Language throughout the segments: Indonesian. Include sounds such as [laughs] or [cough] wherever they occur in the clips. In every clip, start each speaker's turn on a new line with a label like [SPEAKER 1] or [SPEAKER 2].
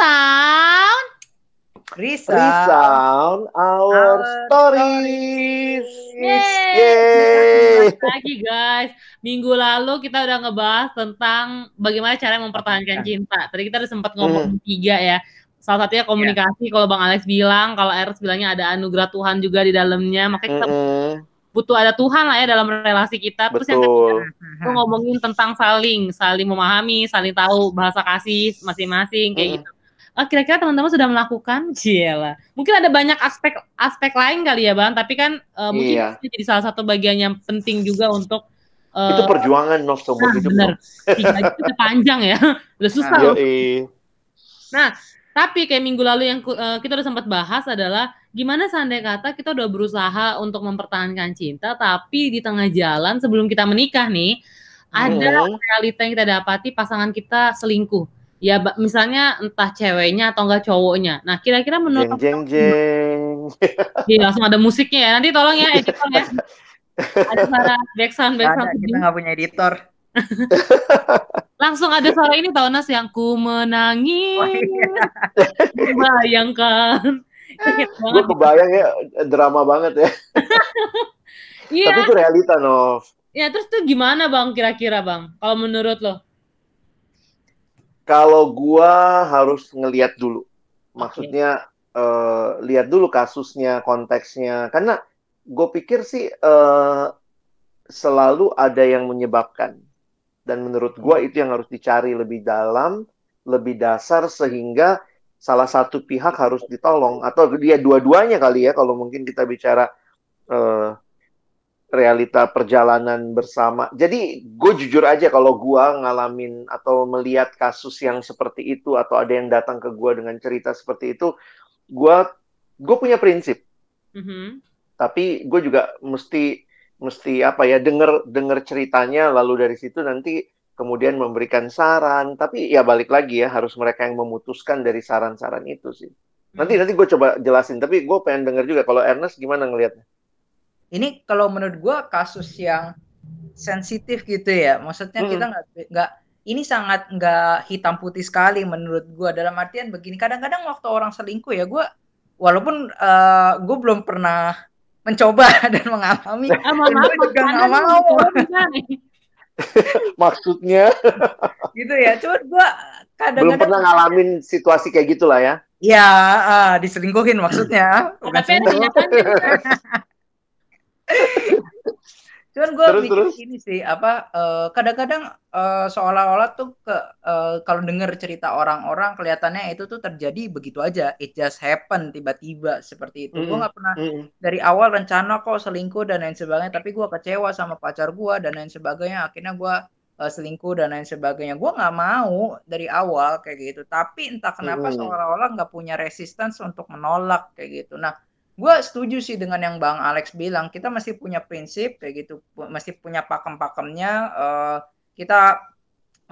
[SPEAKER 1] Sound.
[SPEAKER 2] Resound.
[SPEAKER 3] Resound our,
[SPEAKER 2] Our
[SPEAKER 3] stories.
[SPEAKER 1] Yeay.
[SPEAKER 3] Yeay.
[SPEAKER 1] Lagi guys, minggu lalu kita udah ngebahas tentang bagaimana cara mempertahankan cinta. Tadi kita udah sempat ngomong tiga ya. Salah satunya komunikasi. Kalau Bang Alex bilang, kalau Eros bilangnya ada anugerah Tuhan juga di dalamnya. Makanya kita
[SPEAKER 3] Mm-mm.
[SPEAKER 1] butuh ada Tuhan lah ya dalam relasi kita. Terus yang ketiga, itu ngomongin tentang saling, saling memahami, saling tahu bahasa kasih masing-masing kayak
[SPEAKER 3] Mm-mm.
[SPEAKER 1] gitu. Ah, kira-kira teman-teman sudah melakukan? [laughs] Cielah. Mungkin ada banyak aspek aspek lain kali ya, Bang, tapi kan eh, mungkin
[SPEAKER 3] Iya.
[SPEAKER 1] jadi salah satu bagian yang penting juga untuk eh,
[SPEAKER 3] Itu perjuangan Nov seumur
[SPEAKER 1] nah,
[SPEAKER 3] hidup.
[SPEAKER 1] bener. Tiga [laughs] itu udah panjang ya. [laughs] Udah susah
[SPEAKER 2] Nah.
[SPEAKER 3] Yoi.
[SPEAKER 1] Tapi kayak minggu lalu yang eh, kita udah sempat bahas adalah gimana seandainya kata kita udah berusaha untuk mempertahankan cinta, tapi di tengah jalan sebelum kita menikah nih ada realita yang kita dapati pasangan kita selingkuh. Ya misalnya entah ceweknya atau enggak cowoknya. Nah kira-kira menurut
[SPEAKER 3] Jeng jeng jeng. [laughs]
[SPEAKER 1] Iya, langsung ada musiknya ya. Nanti tolong ya editor ya. Ada suara background
[SPEAKER 2] Ada,
[SPEAKER 1] background
[SPEAKER 2] kita nggak punya editor. [laughs]
[SPEAKER 1] Langsung ada suara ini tahu Nas yang ku menangis.
[SPEAKER 2] Oh, [laughs] iya.
[SPEAKER 1] Bayangkan.
[SPEAKER 3] Gue
[SPEAKER 1] banget.
[SPEAKER 3] kebayang ya drama banget ya.
[SPEAKER 1] Iya.
[SPEAKER 3] Tapi itu realita Nov.
[SPEAKER 1] Ya terus tuh gimana bang kira-kira bang? Kalau menurut lo?
[SPEAKER 3] Kalau gua harus ngelihat dulu. Maksudnya eh, lihat dulu kasusnya, konteksnya. Karena gue pikir sih eh, selalu ada yang menyebabkan. Dan menurut gua itu yang harus dicari lebih dalam, lebih dasar sehingga salah satu pihak harus ditolong atau dia dua-duanya kali ya kalau mungkin kita bicara eh, realita perjalanan bersama. Jadi gue jujur aja kalau gue ngalamin atau melihat kasus yang seperti itu atau ada yang datang ke gue dengan cerita seperti itu, gue gue punya prinsip.
[SPEAKER 1] Mhm.
[SPEAKER 3] Tapi gue juga mesti mesti apa ya denger denger ceritanya lalu dari situ nanti kemudian memberikan saran. Tapi ya balik lagi ya harus mereka yang memutuskan dari saran-saran itu sih. Nanti nanti gue coba jelasin. Tapi gue pengen denger juga kalau Ernest gimana ngelihatnya?
[SPEAKER 2] Ini kalau menurut gua kasus yang sensitif gitu ya. Maksudnya kita nggak nggak ini sangat nggak hitam putih sekali menurut gua dalam artian begini. Kadang-kadang waktu orang selingkuh ya gua walaupun eh, gua belum pernah mencoba [laughs] dan mengalami
[SPEAKER 1] Ah,
[SPEAKER 2] gue juga
[SPEAKER 1] Anda
[SPEAKER 2] nggak mau. [laughs]
[SPEAKER 3] Maksudnya [laughs]
[SPEAKER 2] gitu ya. Cuman gua
[SPEAKER 3] belum
[SPEAKER 2] kadang-kadang
[SPEAKER 3] pernah ngalamin situasi kayak gitulah ya.
[SPEAKER 2] ya ah, diselingkuhin maksudnya.
[SPEAKER 1] Tapi ada. [laughs]
[SPEAKER 2] Cuman gue mikir
[SPEAKER 3] terus.
[SPEAKER 2] gini sih, apa eh, kadang-kadang eh, seolah-olah tuh ke eh, kalau denger cerita orang-orang kelihatannya itu tuh terjadi begitu aja, it just happen tiba-tiba seperti itu. Gue
[SPEAKER 3] Mm-mm.
[SPEAKER 2] nggak pernah
[SPEAKER 3] Mm-mm.
[SPEAKER 2] dari awal rencana kok selingkuh dan lain sebagainya, tapi gue kecewa sama pacar gue dan lain sebagainya. Akhirnya gue eh, selingkuh dan lain sebagainya. Gue nggak mau dari awal kayak gitu, tapi entah kenapa
[SPEAKER 3] Mm-mm.
[SPEAKER 2] seolah-olah nggak punya resistance untuk menolak kayak gitu. Nah gue setuju sih dengan yang Bang Alex bilang. Kita masih punya prinsip kayak gitu. Masih punya pakem-pakemnya eh, kita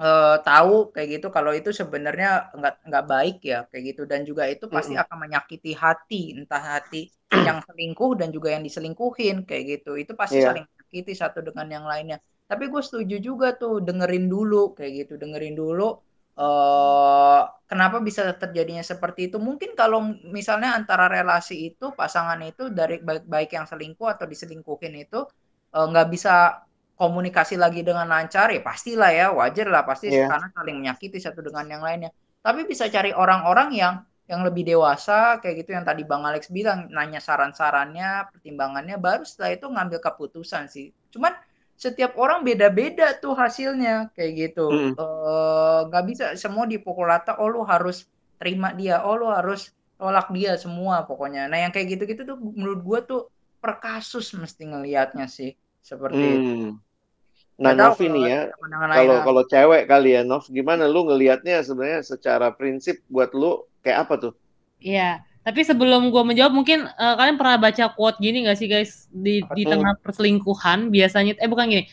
[SPEAKER 2] eh, tahu kayak gitu kalau itu sebenarnya nggak nggak baik ya kayak gitu. Dan juga itu pasti akan menyakiti hati entah hati [clears throat] yang selingkuh dan juga yang diselingkuhin kayak gitu. Itu pasti
[SPEAKER 3] Iya.
[SPEAKER 2] saling menyakiti satu dengan yang lainnya. Tapi gue setuju juga tuh dengerin dulu kayak gitu. Dengerin dulu eh kenapa bisa terjadinya seperti itu? Mungkin kalau misalnya antara relasi itu pasangan itu dari baik, baik yang selingkuh atau diselingkuhin itu eh, nggak bisa komunikasi lagi dengan lancar ya pastilah ya wajar lah pasti
[SPEAKER 3] Iya.
[SPEAKER 2] karena saling menyakiti satu dengan yang lainnya. Tapi bisa cari orang-orang yang yang lebih dewasa kayak gitu yang tadi Bang Alex bilang nanya saran-sarannya, pertimbangannya baru setelah itu ngambil keputusan sih. Cuman setiap orang beda-beda tuh hasilnya kayak gitu.
[SPEAKER 3] Mm.
[SPEAKER 2] Eh, nggak bisa semua dipukul rata. Oh lu harus terima dia. Oh lu harus tolak dia semua pokoknya. Nah yang kayak gitu-gitu tuh menurut gua tuh per kasus mesti ngelihatnya sih seperti itu.
[SPEAKER 3] Hmm. Nah,
[SPEAKER 2] Nggak tahu
[SPEAKER 3] Nov ini
[SPEAKER 2] kalau
[SPEAKER 3] ya, kalau kalau cewek kali ya, Nov, gimana lu ngelihatnya sebenarnya secara prinsip buat lu kayak apa tuh?
[SPEAKER 1] Iya. Tapi sebelum gue menjawab, mungkin eh, kalian pernah baca quote gini gak sih guys di
[SPEAKER 2] Apa
[SPEAKER 1] di
[SPEAKER 3] tuh?
[SPEAKER 1] tengah perselingkuhan biasanya eh bukan gini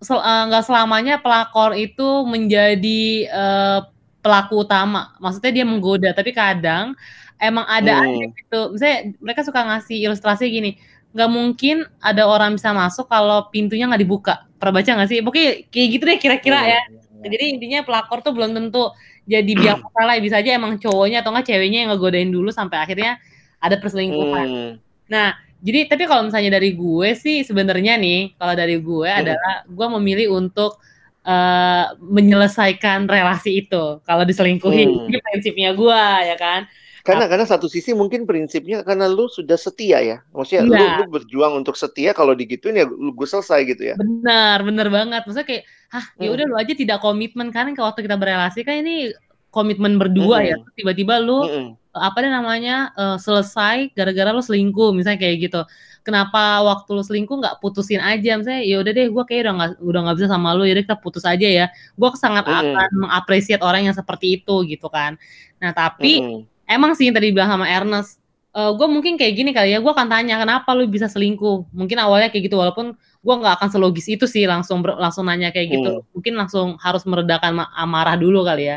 [SPEAKER 1] sel- eh, nggak selamanya pelakor itu menjadi eh, pelaku utama. Maksudnya dia menggoda, tapi kadang emang ada aja
[SPEAKER 3] Hmm.
[SPEAKER 1] gitu. Misalnya mereka suka ngasih ilustrasi gini, nggak mungkin ada orang bisa masuk kalau pintunya nggak dibuka. Pernah baca nggak sih? Pokoknya kayak gitu deh kira-kira
[SPEAKER 3] Hmm.
[SPEAKER 1] ya. Ya. jadi intinya pelakor tuh belum tentu jadi biang [clears throat] masalah bisa aja emang cowoknya atau enggak ceweknya yang ngegodain dulu sampai akhirnya ada perselingkuhan hmm. nah jadi tapi kalau misalnya dari gue sih sebenarnya nih kalau dari gue hmm. adalah gue memilih untuk uh, menyelesaikan relasi itu kalau diselingkuhin hmm. prinsipnya gue ya kan
[SPEAKER 3] karena karena satu sisi mungkin prinsipnya karena lu sudah setia ya. Maksudnya lu, iya. lu berjuang untuk setia kalau digituin ya lu gue selesai gitu ya.
[SPEAKER 1] Benar, benar banget. Maksudnya kayak hah, ya hmm. udah lu aja tidak komitmen kan ke waktu kita berrelasi kan ini komitmen berdua ya. hmm. ya. Tiba-tiba lu hmm. apa deh namanya uh, selesai gara-gara lu selingkuh misalnya kayak gitu. Kenapa waktu lu selingkuh nggak putusin aja misalnya ya udah deh gue kayak udah nggak udah nggak bisa sama lu ya kita putus aja ya. Gue sangat hmm. akan mengapresiasi orang yang seperti itu gitu kan. Nah tapi hmm emang sih yang tadi bilang sama Ernest uh, eh, gue mungkin kayak gini kali ya gue akan tanya kenapa lu bisa selingkuh? Mungkin awalnya kayak gitu walaupun gue nggak akan selogis itu sih langsung langsung nanya kayak gitu. Hmm. mungkin langsung harus meredakan amarah dulu kali ya.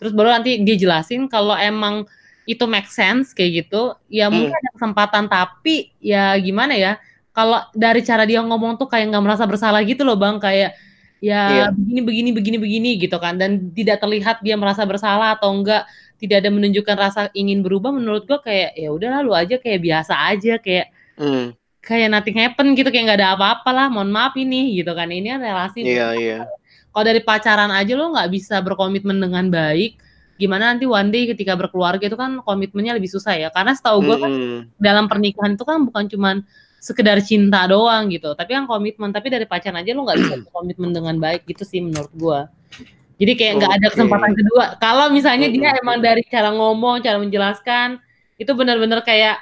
[SPEAKER 1] Terus baru nanti dia jelasin kalau emang itu make sense kayak gitu ya hmm. mungkin ada kesempatan. Tapi ya gimana ya kalau dari cara dia ngomong tuh kayak nggak merasa bersalah gitu loh bang. Kayak ya yeah. begini begini begini begini gitu kan. Dan tidak terlihat dia merasa bersalah atau enggak tidak ada menunjukkan rasa ingin berubah menurut gua kayak ya udah lu aja kayak biasa aja kayak hmm. kayak nothing happen gitu kayak nggak ada apa-apa lah mohon maaf ini gitu kan. Ini kan relasi
[SPEAKER 3] iya yeah, iya. Yeah.
[SPEAKER 1] kalau dari pacaran aja lo nggak bisa berkomitmen dengan baik. Gimana nanti one day ketika berkeluarga itu kan komitmennya lebih susah ya. Karena setahu gue kan hmm. dalam pernikahan itu kan bukan cuman sekedar cinta doang gitu. Tapi kan komitmen. Tapi dari pacaran aja lo nggak bisa [clears throat] berkomitmen dengan baik gitu sih menurut gue jadi kayak nggak okay. ada kesempatan kedua. Kalau misalnya dia emang dari cara ngomong, cara menjelaskan itu benar-benar kayak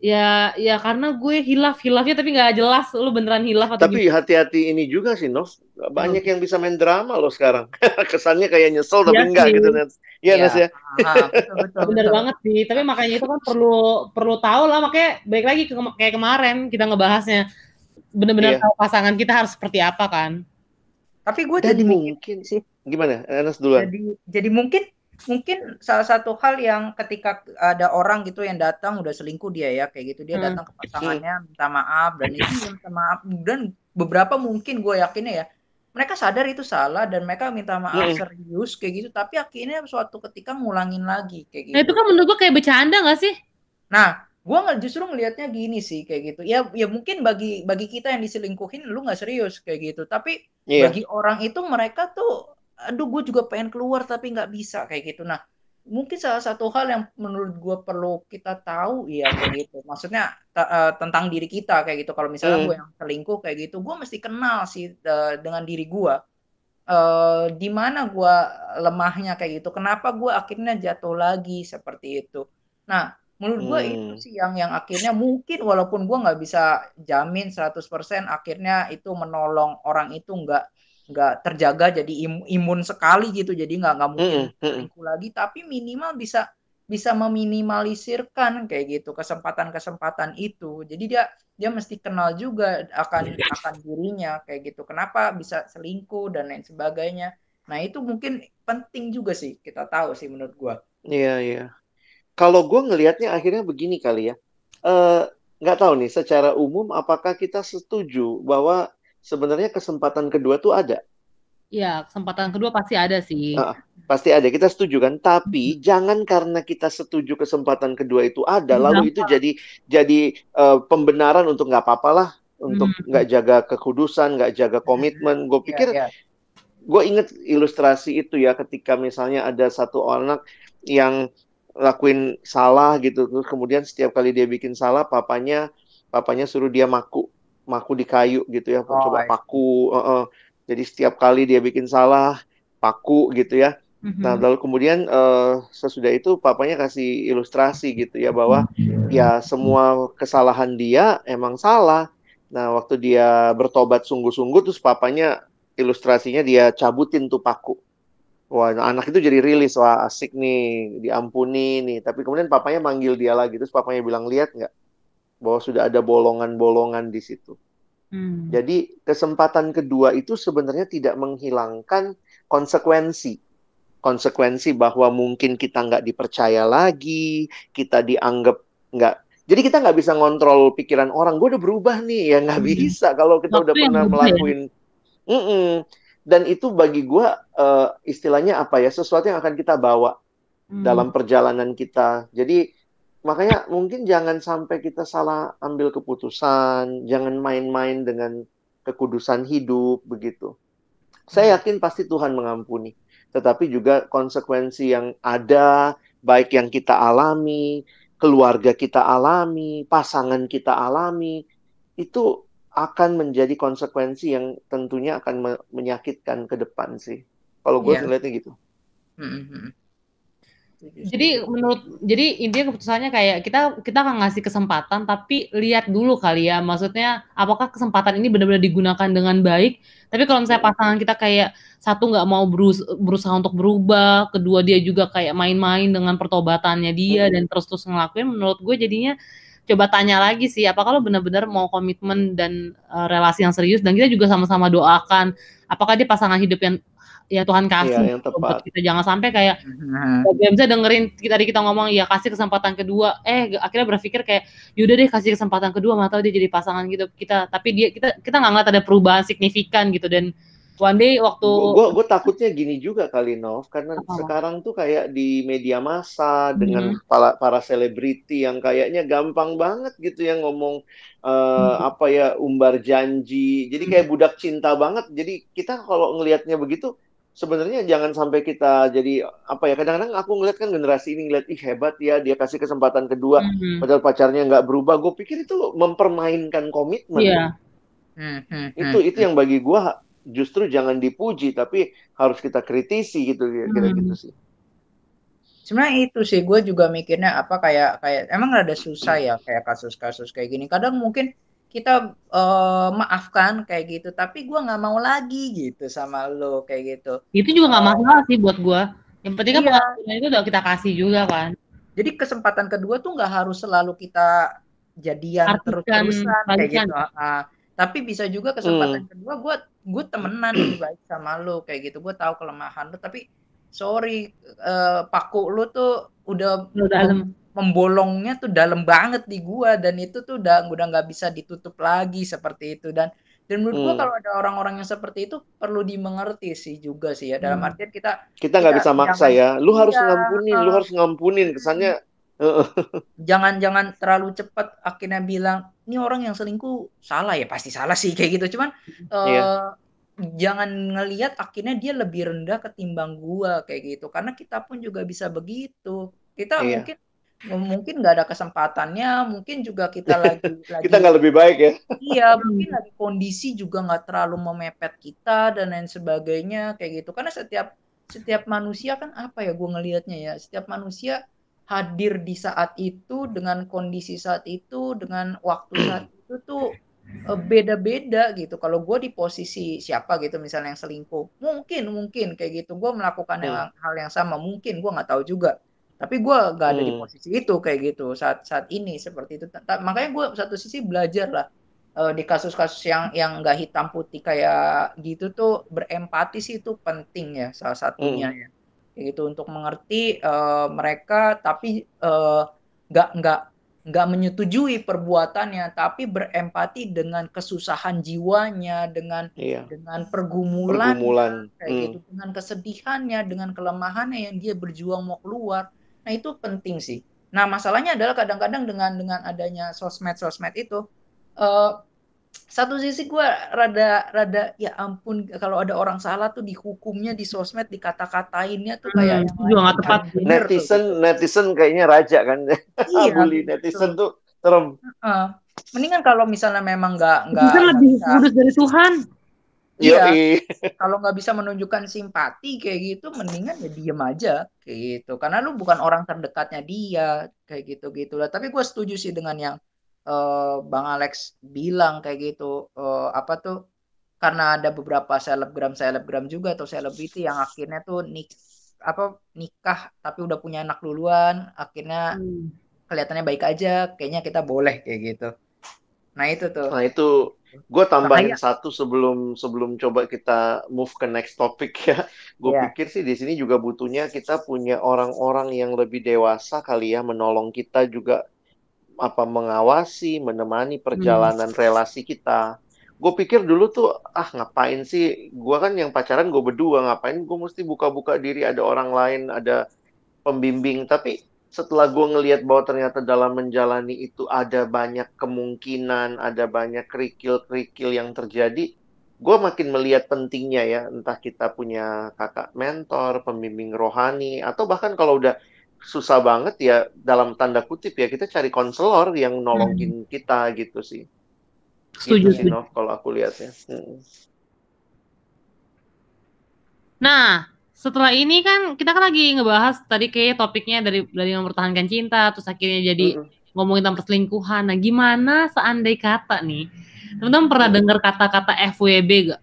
[SPEAKER 1] ya ya karena gue hilaf hilafnya tapi nggak jelas lu beneran hilaf
[SPEAKER 3] atau tapi hati-hati ini juga sih Nos banyak hmm. yang bisa main drama loh sekarang [laughs] kesannya kayak nyesel tapi ya enggak sih. gitu Nes iya ya. Nes ya
[SPEAKER 1] ah, betul, betul, bener betul. banget sih tapi makanya itu kan perlu perlu tahu lah makanya baik lagi ke, kayak kemarin kita ngebahasnya bener-bener yeah. tahu pasangan kita harus seperti apa kan
[SPEAKER 2] tapi gue jadi mungkin
[SPEAKER 3] sih gimana Enes duluan
[SPEAKER 2] jadi jadi mungkin mungkin salah satu hal yang ketika ada orang gitu yang datang udah selingkuh dia ya kayak gitu dia hmm. datang ke pasangannya minta maaf dan itu minta maaf dan beberapa mungkin gue yakinnya ya mereka sadar itu salah dan mereka minta maaf hmm. serius kayak gitu tapi akhirnya suatu ketika ngulangin lagi kayak gitu.
[SPEAKER 1] Nah itu kan menurut gue kayak bercanda gak sih?
[SPEAKER 2] Nah gue nggak justru ngelihatnya gini sih kayak gitu ya ya mungkin bagi bagi kita yang diselingkuhin lu nggak serius kayak gitu tapi yeah. bagi orang itu mereka tuh aduh gue juga pengen keluar tapi nggak bisa kayak gitu. Nah mungkin salah satu hal yang menurut gue perlu kita tahu ya kayak gitu. Maksudnya uh, tentang diri kita kayak gitu. Kalau misalnya hmm. gue yang selingkuh kayak gitu gue mesti kenal sih uh, dengan diri gue uh, di mana gue lemahnya kayak gitu. Kenapa gue akhirnya jatuh lagi seperti itu. Nah menurut gue hmm. itu sih yang yang akhirnya mungkin walaupun gue nggak bisa jamin 100% akhirnya itu menolong orang itu nggak nggak terjaga jadi im, imun sekali gitu. Jadi nggak nggak mungkin mm, selingkuh lagi. Tapi minimal bisa bisa meminimalisirkan kayak gitu kesempatan-kesempatan itu. Jadi dia dia mesti kenal juga akan akan dirinya kayak gitu. Kenapa bisa selingkuh dan lain sebagainya. Nah itu mungkin penting juga sih kita tahu sih menurut gua.
[SPEAKER 3] Iya iya. Kalau gue ngelihatnya akhirnya begini kali ya. Uh, nggak tahu nih secara umum apakah kita setuju bahwa sebenarnya kesempatan kedua tuh ada.
[SPEAKER 1] Iya, kesempatan kedua pasti ada sih.
[SPEAKER 3] Uh, pasti ada, kita setuju kan? Tapi hmm. jangan karena kita setuju kesempatan kedua itu ada, hmm. lalu itu jadi jadi uh, pembenaran untuk nggak apa-apa lah, untuk hmm. nggak hmm. jaga kekudusan, nggak jaga komitmen. Gue iya, pikir, yeah, yeah. gue inget ilustrasi itu ya, ketika misalnya ada satu anak yang lakuin salah gitu, terus kemudian setiap kali dia bikin salah, papanya papanya suruh dia maku maku di kayu gitu ya, oh, coba paku. Uh -uh. Jadi setiap kali dia bikin salah, paku gitu ya. Mm-hmm. Nah, lalu kemudian uh, sesudah itu papanya kasih ilustrasi gitu ya bahwa ya semua kesalahan dia emang salah. Nah, waktu dia bertobat sungguh-sungguh terus papanya ilustrasinya dia cabutin tuh paku. Wah, anak itu jadi rilis, wah asik nih, diampuni nih. Tapi kemudian papanya manggil dia lagi, terus papanya bilang, lihat nggak, bahwa sudah ada bolongan-bolongan di situ. Hmm. Jadi kesempatan kedua itu sebenarnya tidak menghilangkan konsekuensi. Konsekuensi bahwa mungkin kita nggak dipercaya lagi, kita dianggap nggak. Jadi kita nggak bisa ngontrol pikiran orang. Gue udah berubah nih, ya nggak hmm. bisa kalau kita Waktu udah pernah melakuin. Ya? Mm -mm. dan itu bagi gue uh, istilahnya apa ya sesuatu yang akan kita bawa hmm. dalam perjalanan kita jadi makanya mungkin jangan sampai kita salah ambil keputusan jangan main-main dengan kekudusan hidup begitu saya hmm. yakin pasti Tuhan mengampuni tetapi juga konsekuensi yang ada baik yang kita alami keluarga kita alami pasangan kita alami itu akan menjadi konsekuensi yang tentunya akan me menyakitkan ke depan sih. Kalau gue yeah. ngeliatnya gitu.
[SPEAKER 1] Mm-hmm. Jadi menurut jadi intinya keputusannya kayak kita kita akan ngasih kesempatan tapi lihat dulu kali ya. Maksudnya apakah kesempatan ini benar-benar digunakan dengan baik? Tapi kalau misalnya pasangan kita kayak satu nggak mau berus berusaha untuk berubah kedua dia juga kayak main-main dengan pertobatannya dia hmm. dan terus-terus ngelakuin menurut gue jadinya coba tanya lagi sih apakah lo benar-benar mau komitmen dan uh, relasi yang serius? Dan kita juga sama-sama doakan apakah dia pasangan hidup yang ya Tuhan kasih
[SPEAKER 3] iya, yang tepat.
[SPEAKER 1] kita jangan sampai kayak hmm. bisa dengerin kita tadi kita ngomong ya kasih kesempatan kedua eh akhirnya berpikir kayak yaudah deh kasih kesempatan kedua tahu dia jadi pasangan gitu kita tapi dia kita kita nggak ngeliat ada perubahan signifikan gitu dan one day waktu
[SPEAKER 3] gue gue takutnya gini juga kali Nov karena Apa? sekarang tuh kayak di media massa dengan hmm. para para selebriti yang kayaknya gampang banget gitu yang ngomong uh, hmm. apa ya umbar janji jadi kayak hmm. budak cinta banget jadi kita kalau ngelihatnya begitu sebenarnya jangan sampai kita jadi apa ya kadang-kadang aku ngeliat kan generasi ini ngeliat ih hebat ya dia kasih kesempatan kedua mm-hmm. padahal pacarnya nggak berubah gue pikir itu mempermainkan komitmen yeah. mm-hmm. itu itu yang bagi gue justru jangan dipuji tapi harus kita kritisi gitu kira-kira hmm. gitu sih
[SPEAKER 2] sebenarnya itu sih gue juga mikirnya apa kayak kayak emang ada susah ya kayak kasus-kasus kayak gini kadang mungkin kita uh, maafkan kayak gitu. Tapi gue nggak mau lagi gitu sama lo kayak gitu.
[SPEAKER 1] Itu juga nggak uh, masalah sih buat gue yang penting kan iya. itu udah kita kasih juga kan.
[SPEAKER 2] Jadi kesempatan kedua tuh nggak harus selalu kita jadian terus-terusan kayak gitu uh, tapi bisa juga kesempatan hmm. kedua gue gue temenan baik sama lo kayak gitu. Gue tahu kelemahan lo tapi sorry uh, paku lo tuh udah dalam membolongnya tuh dalam banget di gua dan itu tuh udah udah nggak bisa ditutup lagi seperti itu. Dan dan menurut hmm. gua kalau ada orang-orang yang seperti itu perlu dimengerti sih juga sih ya. Dalam hmm. artian kita
[SPEAKER 3] kita nggak bisa maksa ya. Lu harus iya, ngampunin uh, lu harus ngampunin kesannya.
[SPEAKER 2] Jangan jangan terlalu cepat akhirnya bilang ini orang yang selingkuh salah ya. Pasti salah sih kayak gitu. Cuman uh, yeah. jangan ngelihat akhirnya dia lebih rendah ketimbang gua kayak gitu. Karena kita pun juga bisa begitu. Kita yeah. mungkin mungkin nggak ada kesempatannya mungkin juga kita [laughs] lagi,
[SPEAKER 3] lagi kita nggak lebih baik ya
[SPEAKER 2] iya mungkin lagi kondisi juga nggak terlalu memepet kita dan lain sebagainya kayak gitu karena setiap setiap manusia kan apa ya gue ngelihatnya ya setiap manusia hadir di saat itu dengan kondisi saat itu dengan waktu [clears throat] saat itu tuh eh, beda-beda gitu. Kalau gue di posisi siapa gitu, misalnya yang selingkuh, mungkin mungkin kayak gitu. Gue melakukan hmm. hal yang sama, mungkin gue nggak tahu juga. Tapi gue nggak ada hmm. di posisi itu kayak gitu saat saat ini seperti itu. Makanya gue satu sisi belajar lah uh, di kasus-kasus yang yang nggak hitam putih kayak gitu tuh berempati sih itu penting ya salah satunya hmm. ya gitu untuk mengerti uh, mereka tapi uh, nggak nggak menyetujui perbuatannya tapi berempati dengan kesusahan jiwanya dengan iya. dengan pergumulan, pergumulan. kayak hmm. gitu dengan kesedihannya dengan kelemahannya yang dia berjuang mau keluar nah itu penting sih. Nah masalahnya adalah kadang-kadang dengan dengan adanya sosmed sosmed itu uh, satu sisi gue rada rada ya ampun kalau ada orang salah tuh dihukumnya di sosmed dikata-katainnya tuh kayak
[SPEAKER 1] hmm, juga nggak tepat
[SPEAKER 3] netizen tuh. netizen kayaknya raja kan. [laughs] Iya, bully netizen tuh serem.
[SPEAKER 2] Uh, mendingan kalau misalnya memang nggak nggak
[SPEAKER 1] lebih kudus dari Tuhan
[SPEAKER 2] Iya, [laughs] kalau nggak bisa menunjukkan simpati kayak gitu, mendingan ya diem aja kayak gitu. Karena lu bukan orang terdekatnya dia kayak gitu gitu lah. Tapi gue setuju sih dengan yang uh, Bang Alex bilang kayak gitu uh, apa tuh karena ada beberapa selebgram selebgram juga atau selebriti yang akhirnya tuh nik apa nikah tapi udah punya anak duluan akhirnya hmm. kelihatannya baik aja kayaknya kita boleh kayak gitu nah itu tuh
[SPEAKER 3] nah itu gue tambahin Makanya, satu sebelum sebelum coba kita move ke next topic ya gue yeah. pikir sih di sini juga butuhnya kita punya orang-orang yang lebih dewasa kali ya menolong kita juga apa mengawasi, menemani perjalanan hmm. relasi kita. gue pikir dulu tuh ah ngapain sih gue kan yang pacaran gue berdua ngapain gue mesti buka-buka diri ada orang lain ada pembimbing tapi setelah gue ngelihat bahwa ternyata dalam menjalani itu ada banyak kemungkinan ada banyak kerikil-kerikil yang terjadi gue makin melihat pentingnya ya entah kita punya kakak mentor pembimbing rohani atau bahkan kalau udah susah banget ya dalam tanda kutip ya kita cari konselor yang nolongin hmm. kita gitu sih
[SPEAKER 1] Setuju gitu sih,
[SPEAKER 3] Nov, kalau aku lihatnya. Hmm.
[SPEAKER 1] Nah, setelah ini kan kita kan lagi ngebahas tadi kayak topiknya dari dari mempertahankan cinta, terus akhirnya jadi mm-hmm. ngomongin tentang perselingkuhan. Nah, gimana seandai kata nih? Teman-teman pernah dengar kata-kata FWB gak?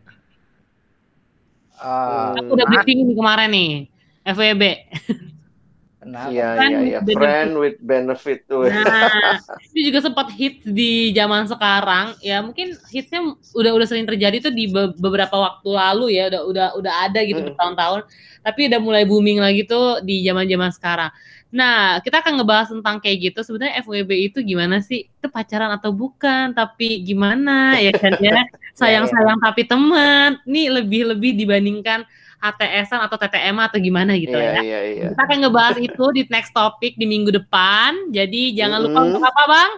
[SPEAKER 1] Uh, Aku udah briefing kemarin nih, FWB. [laughs]
[SPEAKER 3] Kenapa? Iya, iya, iya. Friend with benefit tuh.
[SPEAKER 1] Nah, ini juga sempat hit di zaman sekarang. Ya, mungkin hitsnya udah udah sering terjadi tuh di be beberapa waktu lalu ya, udah udah udah ada gitu hmm. bertahun-tahun. Tapi udah mulai booming lagi tuh di zaman-zaman sekarang. Nah, kita akan ngebahas tentang kayak gitu. Sebenarnya FWB itu gimana sih? Itu pacaran atau bukan? Tapi gimana ya kan ya? Iya, [laughs] iya. Sayang-sayang tapi teman. Ini lebih-lebih dibandingkan HTS-an atau TTM atau gimana gitu
[SPEAKER 3] yeah,
[SPEAKER 1] ya.
[SPEAKER 3] Yeah, yeah.
[SPEAKER 1] Kita akan ngebahas itu di next topic di minggu depan. Jadi jangan lupa mm. untuk apa, Bang?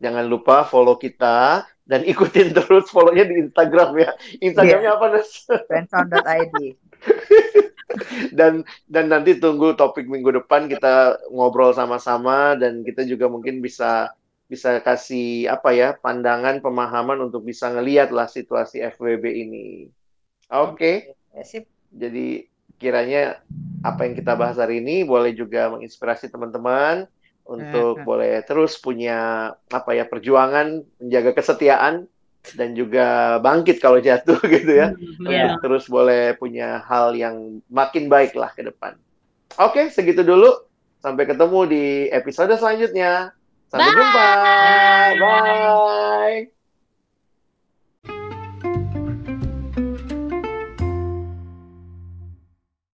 [SPEAKER 3] Jangan lupa follow kita dan [laughs] ikutin terus follow-nya di Instagram ya. Instagramnya yeah. apa, Nes?
[SPEAKER 2] Friendsound.id. [laughs]
[SPEAKER 3] dan dan nanti tunggu topik minggu depan kita ngobrol sama-sama dan kita juga mungkin bisa bisa kasih apa ya pandangan pemahaman untuk bisa ngelihat lah situasi FWB ini. Oke. Okay.
[SPEAKER 2] Ya, sip.
[SPEAKER 3] Jadi kiranya apa yang kita bahas hari ini boleh juga menginspirasi teman-teman untuk hmm. boleh terus punya apa ya perjuangan menjaga kesetiaan dan juga bangkit kalau jatuh [laughs] gitu ya. Hmm, yeah. terus boleh punya hal yang makin baik lah ke depan. Oke, segitu dulu. Sampai ketemu di episode selanjutnya. Sampai Bye. jumpa. Bye.